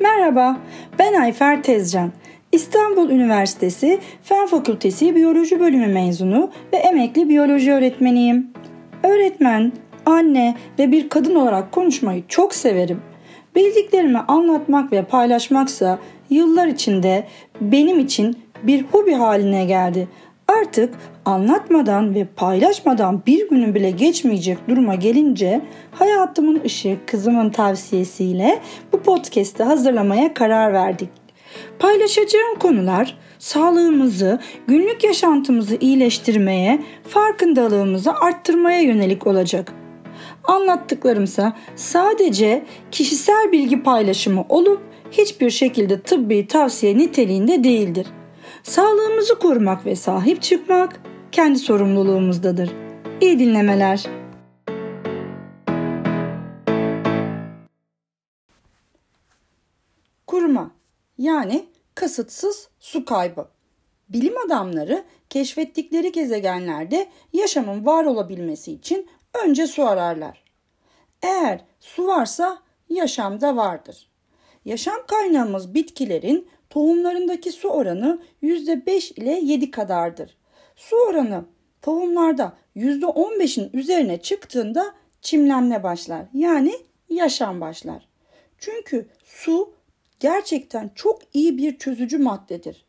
Merhaba, ben Ayfer Tezcan. İstanbul Üniversitesi Fen Fakültesi Biyoloji Bölümü mezunu ve emekli biyoloji öğretmeniyim. Öğretmen, anne ve bir kadın olarak konuşmayı çok severim. Bildiklerimi anlatmak ve paylaşmaksa yıllar içinde benim için bir hobi haline geldi. Artık anlatmadan ve paylaşmadan bir günün bile geçmeyecek duruma gelince hayatımın ışığı kızımın tavsiyesiyle bu podcast'i hazırlamaya karar verdik. Paylaşacağım konular sağlığımızı, günlük yaşantımızı iyileştirmeye, farkındalığımızı arttırmaya yönelik olacak. Anlattıklarımsa sadece kişisel bilgi paylaşımı olup hiçbir şekilde tıbbi tavsiye niteliğinde değildir. Sağlığımızı korumak ve sahip çıkmak kendi sorumluluğumuzdadır. İyi dinlemeler. Kuruma yani kasıtsız su kaybı. Bilim adamları keşfettikleri gezegenlerde yaşamın var olabilmesi için önce su ararlar. Eğer su varsa yaşam da vardır. Yaşam kaynağımız bitkilerin tohumlarındaki su oranı %5 ile 7 kadardır. Su oranı tohumlarda %15'in üzerine çıktığında çimlenme başlar. Yani yaşam başlar. Çünkü su gerçekten çok iyi bir çözücü maddedir.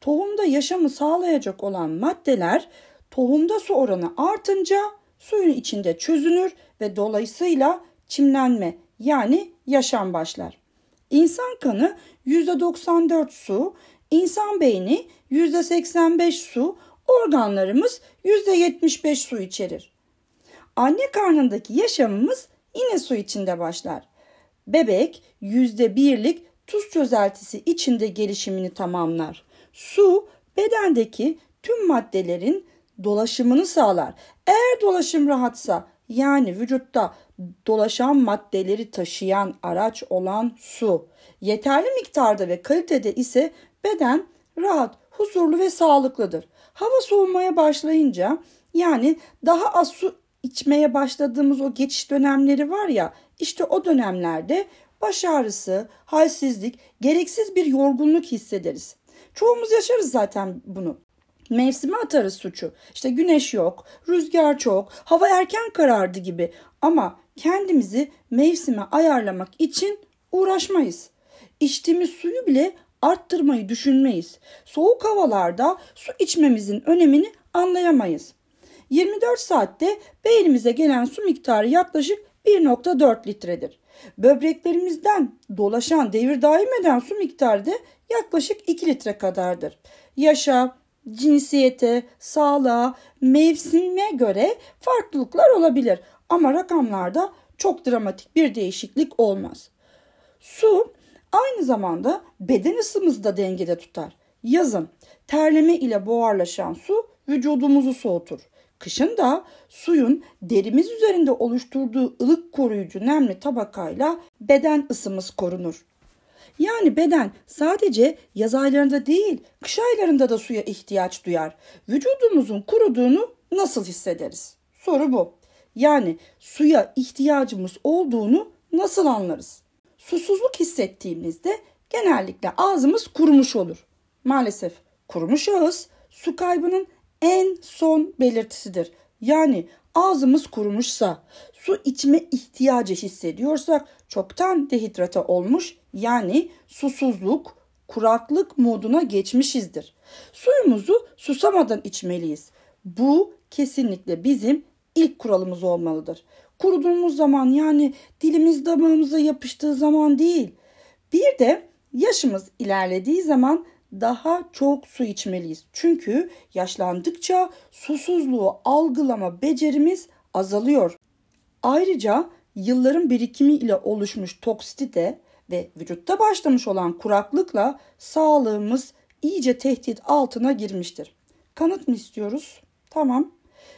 Tohumda yaşamı sağlayacak olan maddeler tohumda su oranı artınca suyun içinde çözünür ve dolayısıyla çimlenme yani yaşam başlar. İnsan kanı %94 su, insan beyni %85 su, organlarımız %75 su içerir. Anne karnındaki yaşamımız yine su içinde başlar. Bebek %1'lik tuz çözeltisi içinde gelişimini tamamlar. Su bedendeki tüm maddelerin dolaşımını sağlar. Eğer dolaşım rahatsa yani vücutta dolaşan maddeleri taşıyan araç olan su yeterli miktarda ve kalitede ise beden rahat, huzurlu ve sağlıklıdır. Hava soğumaya başlayınca yani daha az su içmeye başladığımız o geçiş dönemleri var ya işte o dönemlerde baş ağrısı, halsizlik, gereksiz bir yorgunluk hissederiz. Çoğumuz yaşarız zaten bunu. Mevsime atarız suçu. İşte güneş yok, rüzgar çok, hava erken karardı gibi. Ama kendimizi mevsime ayarlamak için uğraşmayız. İçtiğimiz suyu bile arttırmayı düşünmeyiz. Soğuk havalarda su içmemizin önemini anlayamayız. 24 saatte beynimize gelen su miktarı yaklaşık 1.4 litredir. Böbreklerimizden dolaşan devir daim eden su miktarı da yaklaşık 2 litre kadardır. Yaşa, cinsiyete, sağlığa, mevsime göre farklılıklar olabilir ama rakamlarda çok dramatik bir değişiklik olmaz. Su aynı zamanda beden ısımızı da dengede tutar. Yazın terleme ile buharlaşan su vücudumuzu soğutur. Kışın da suyun derimiz üzerinde oluşturduğu ılık koruyucu nemli tabakayla beden ısımız korunur. Yani beden sadece yaz aylarında değil, kış aylarında da suya ihtiyaç duyar. Vücudumuzun kuruduğunu nasıl hissederiz? Soru bu. Yani suya ihtiyacımız olduğunu nasıl anlarız? Susuzluk hissettiğimizde genellikle ağzımız kurumuş olur. Maalesef kurumuş ağız su kaybının en son belirtisidir. Yani ağzımız kurumuşsa, su içme ihtiyacı hissediyorsak çoktan dehidrate olmuş yani susuzluk, kuraklık moduna geçmişizdir. Suyumuzu susamadan içmeliyiz. Bu kesinlikle bizim ilk kuralımız olmalıdır. Kuruduğumuz zaman yani dilimiz damağımıza yapıştığı zaman değil. Bir de yaşımız ilerlediği zaman daha çok su içmeliyiz. Çünkü yaşlandıkça susuzluğu algılama becerimiz azalıyor. Ayrıca yılların birikimi ile oluşmuş toksite ve vücutta başlamış olan kuraklıkla sağlığımız iyice tehdit altına girmiştir. Kanıt mı istiyoruz? Tamam.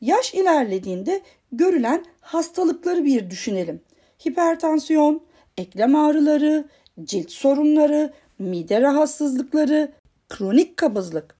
Yaş ilerlediğinde görülen hastalıkları bir düşünelim. Hipertansiyon, eklem ağrıları, cilt sorunları, mide rahatsızlıkları, kronik kabızlık.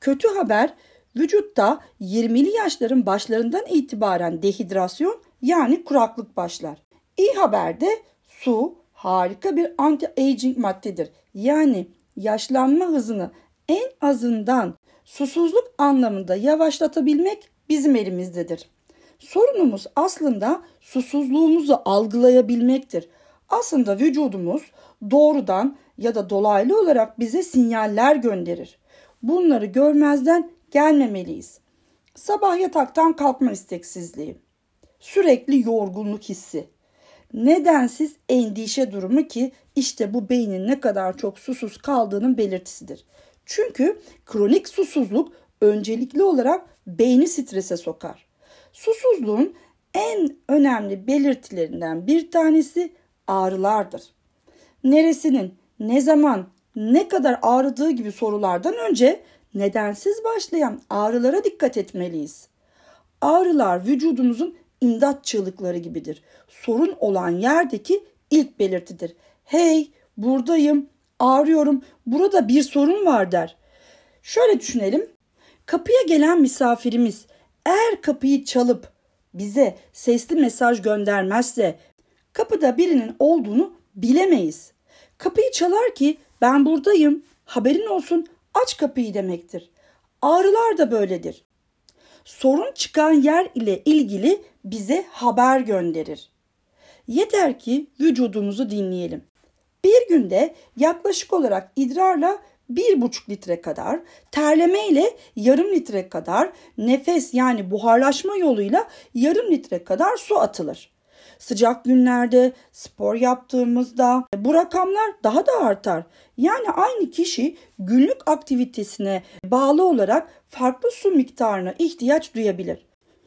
Kötü haber vücutta 20'li yaşların başlarından itibaren dehidrasyon yani kuraklık başlar. İyi haber de su, harika bir anti-aging maddedir. Yani yaşlanma hızını en azından susuzluk anlamında yavaşlatabilmek bizim elimizdedir. Sorunumuz aslında susuzluğumuzu algılayabilmektir. Aslında vücudumuz doğrudan ya da dolaylı olarak bize sinyaller gönderir. Bunları görmezden gelmemeliyiz. Sabah yataktan kalkma isteksizliği, sürekli yorgunluk hissi, nedensiz endişe durumu ki işte bu beynin ne kadar çok susuz kaldığının belirtisidir. Çünkü kronik susuzluk öncelikli olarak beyni strese sokar. Susuzluğun en önemli belirtilerinden bir tanesi ağrılardır. Neresinin, ne zaman, ne kadar ağrıdığı gibi sorulardan önce nedensiz başlayan ağrılara dikkat etmeliyiz. Ağrılar vücudumuzun imdat çığlıkları gibidir. Sorun olan yerdeki ilk belirtidir. Hey buradayım, ağrıyorum, burada bir sorun var der. Şöyle düşünelim. Kapıya gelen misafirimiz eğer kapıyı çalıp bize sesli mesaj göndermezse kapıda birinin olduğunu bilemeyiz. Kapıyı çalar ki ben buradayım, haberin olsun, aç kapıyı demektir. Ağrılar da böyledir. Sorun çıkan yer ile ilgili bize haber gönderir. Yeter ki vücudumuzu dinleyelim. Bir günde yaklaşık olarak idrarla bir buçuk litre kadar, terleme ile yarım litre kadar, nefes yani buharlaşma yoluyla yarım litre kadar su atılır. Sıcak günlerde spor yaptığımızda bu rakamlar daha da artar. Yani aynı kişi günlük aktivitesine bağlı olarak farklı su miktarına ihtiyaç duyabilir.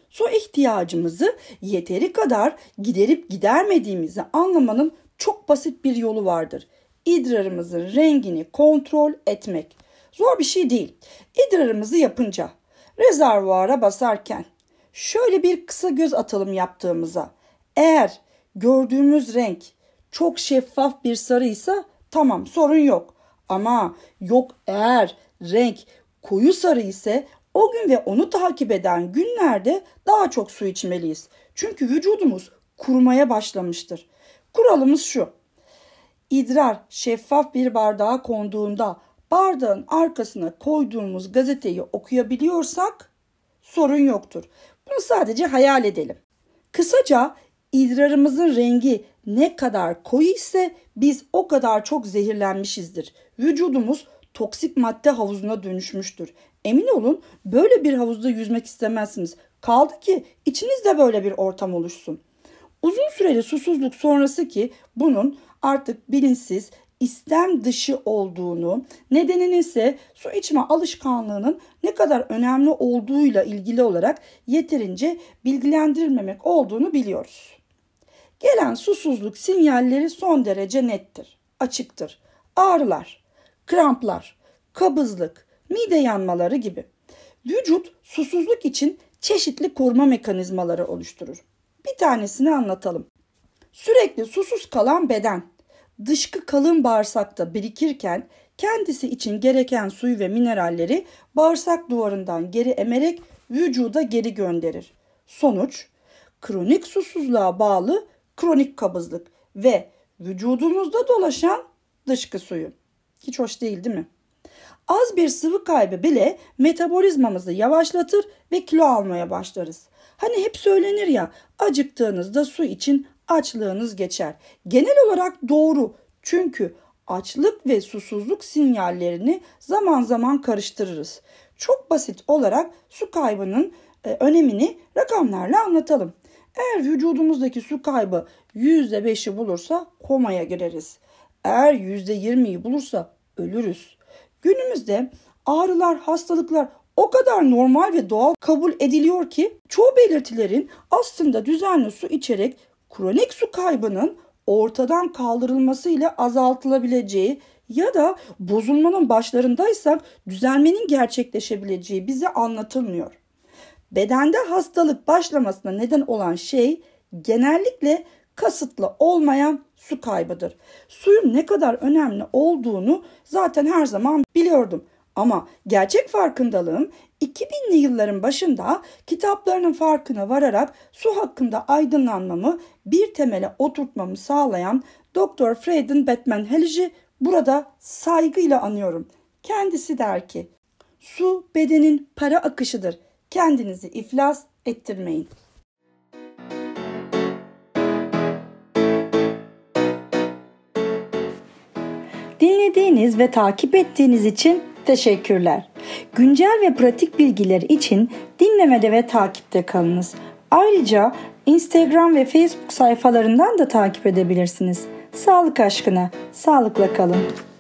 Su ihtiyacımızı yeteri kadar giderip gidermediğimizi anlamanın çok basit bir yolu vardır. İdrarımızın rengini kontrol etmek. Zor bir şey değil. İdrarımızı yapınca, rezervuara basarken şöyle bir kısa göz atalım yaptığımıza. Eğer gördüğümüz renk çok şeffaf bir sarıysa tamam sorun yok. Ama yok eğer renk koyu sarı ise o gün ve onu takip eden günlerde daha çok su içmeliyiz. Çünkü vücudumuz kurumaya başlamıştır. Kuralımız şu. İdrar şeffaf bir bardağa konduğunda bardağın arkasına koyduğumuz gazeteyi okuyabiliyorsak sorun yoktur. Bunu sadece hayal edelim. Kısaca idrarımızın rengi ne kadar koyu ise biz o kadar çok zehirlenmişizdir. Vücudumuz toksik madde havuzuna dönüşmüştür. Emin olun böyle bir havuzda yüzmek istemezsiniz. Kaldı ki içinizde böyle bir ortam oluşsun. Uzun süreli susuzluk sonrası ki bunun artık bilinçsiz, istem dışı olduğunu, nedeninin ise su içme alışkanlığının ne kadar önemli olduğuyla ilgili olarak yeterince bilgilendirilmemek olduğunu biliyoruz. Gelen susuzluk sinyalleri son derece nettir, açıktır. Ağrılar, kramplar, kabızlık, mide yanmaları gibi. Vücut susuzluk için çeşitli koruma mekanizmaları oluşturur. Bir tanesini anlatalım. Sürekli susuz kalan beden dışkı kalın bağırsakta birikirken kendisi için gereken suyu ve mineralleri bağırsak duvarından geri emerek vücuda geri gönderir. Sonuç kronik susuzluğa bağlı kronik kabızlık ve vücudumuzda dolaşan dışkı suyu. Hiç hoş değil değil mi? Az bir sıvı kaybı bile metabolizmamızı yavaşlatır ve kilo almaya başlarız. Hani hep söylenir ya acıktığınızda su için açlığınız geçer. Genel olarak doğru çünkü açlık ve susuzluk sinyallerini zaman zaman karıştırırız. Çok basit olarak su kaybının e, önemini rakamlarla anlatalım. Eğer vücudumuzdaki su kaybı %5'i bulursa komaya gireriz. Eğer %20'yi bulursa ölürüz. Günümüzde ağrılar, hastalıklar o kadar normal ve doğal kabul ediliyor ki çoğu belirtilerin aslında düzenli su içerek kronik su kaybının ortadan kaldırılmasıyla azaltılabileceği ya da bozulmanın başlarındaysak düzelmenin gerçekleşebileceği bize anlatılmıyor. Bedende hastalık başlamasına neden olan şey genellikle kasıtlı olmayan su kaybıdır. Suyun ne kadar önemli olduğunu zaten her zaman biliyordum. Ama gerçek farkındalığım 2000'li yılların başında kitaplarının farkına vararak su hakkında aydınlanmamı bir temele oturtmamı sağlayan Dr. Freden Batman Hellici burada saygıyla anıyorum. Kendisi der ki, su bedenin para akışıdır. Kendinizi iflas ettirmeyin. Dinlediğiniz ve takip ettiğiniz için teşekkürler. Güncel ve pratik bilgiler için dinlemede ve takipte kalınız. Ayrıca Instagram ve Facebook sayfalarından da takip edebilirsiniz. Sağlık aşkına, sağlıkla kalın.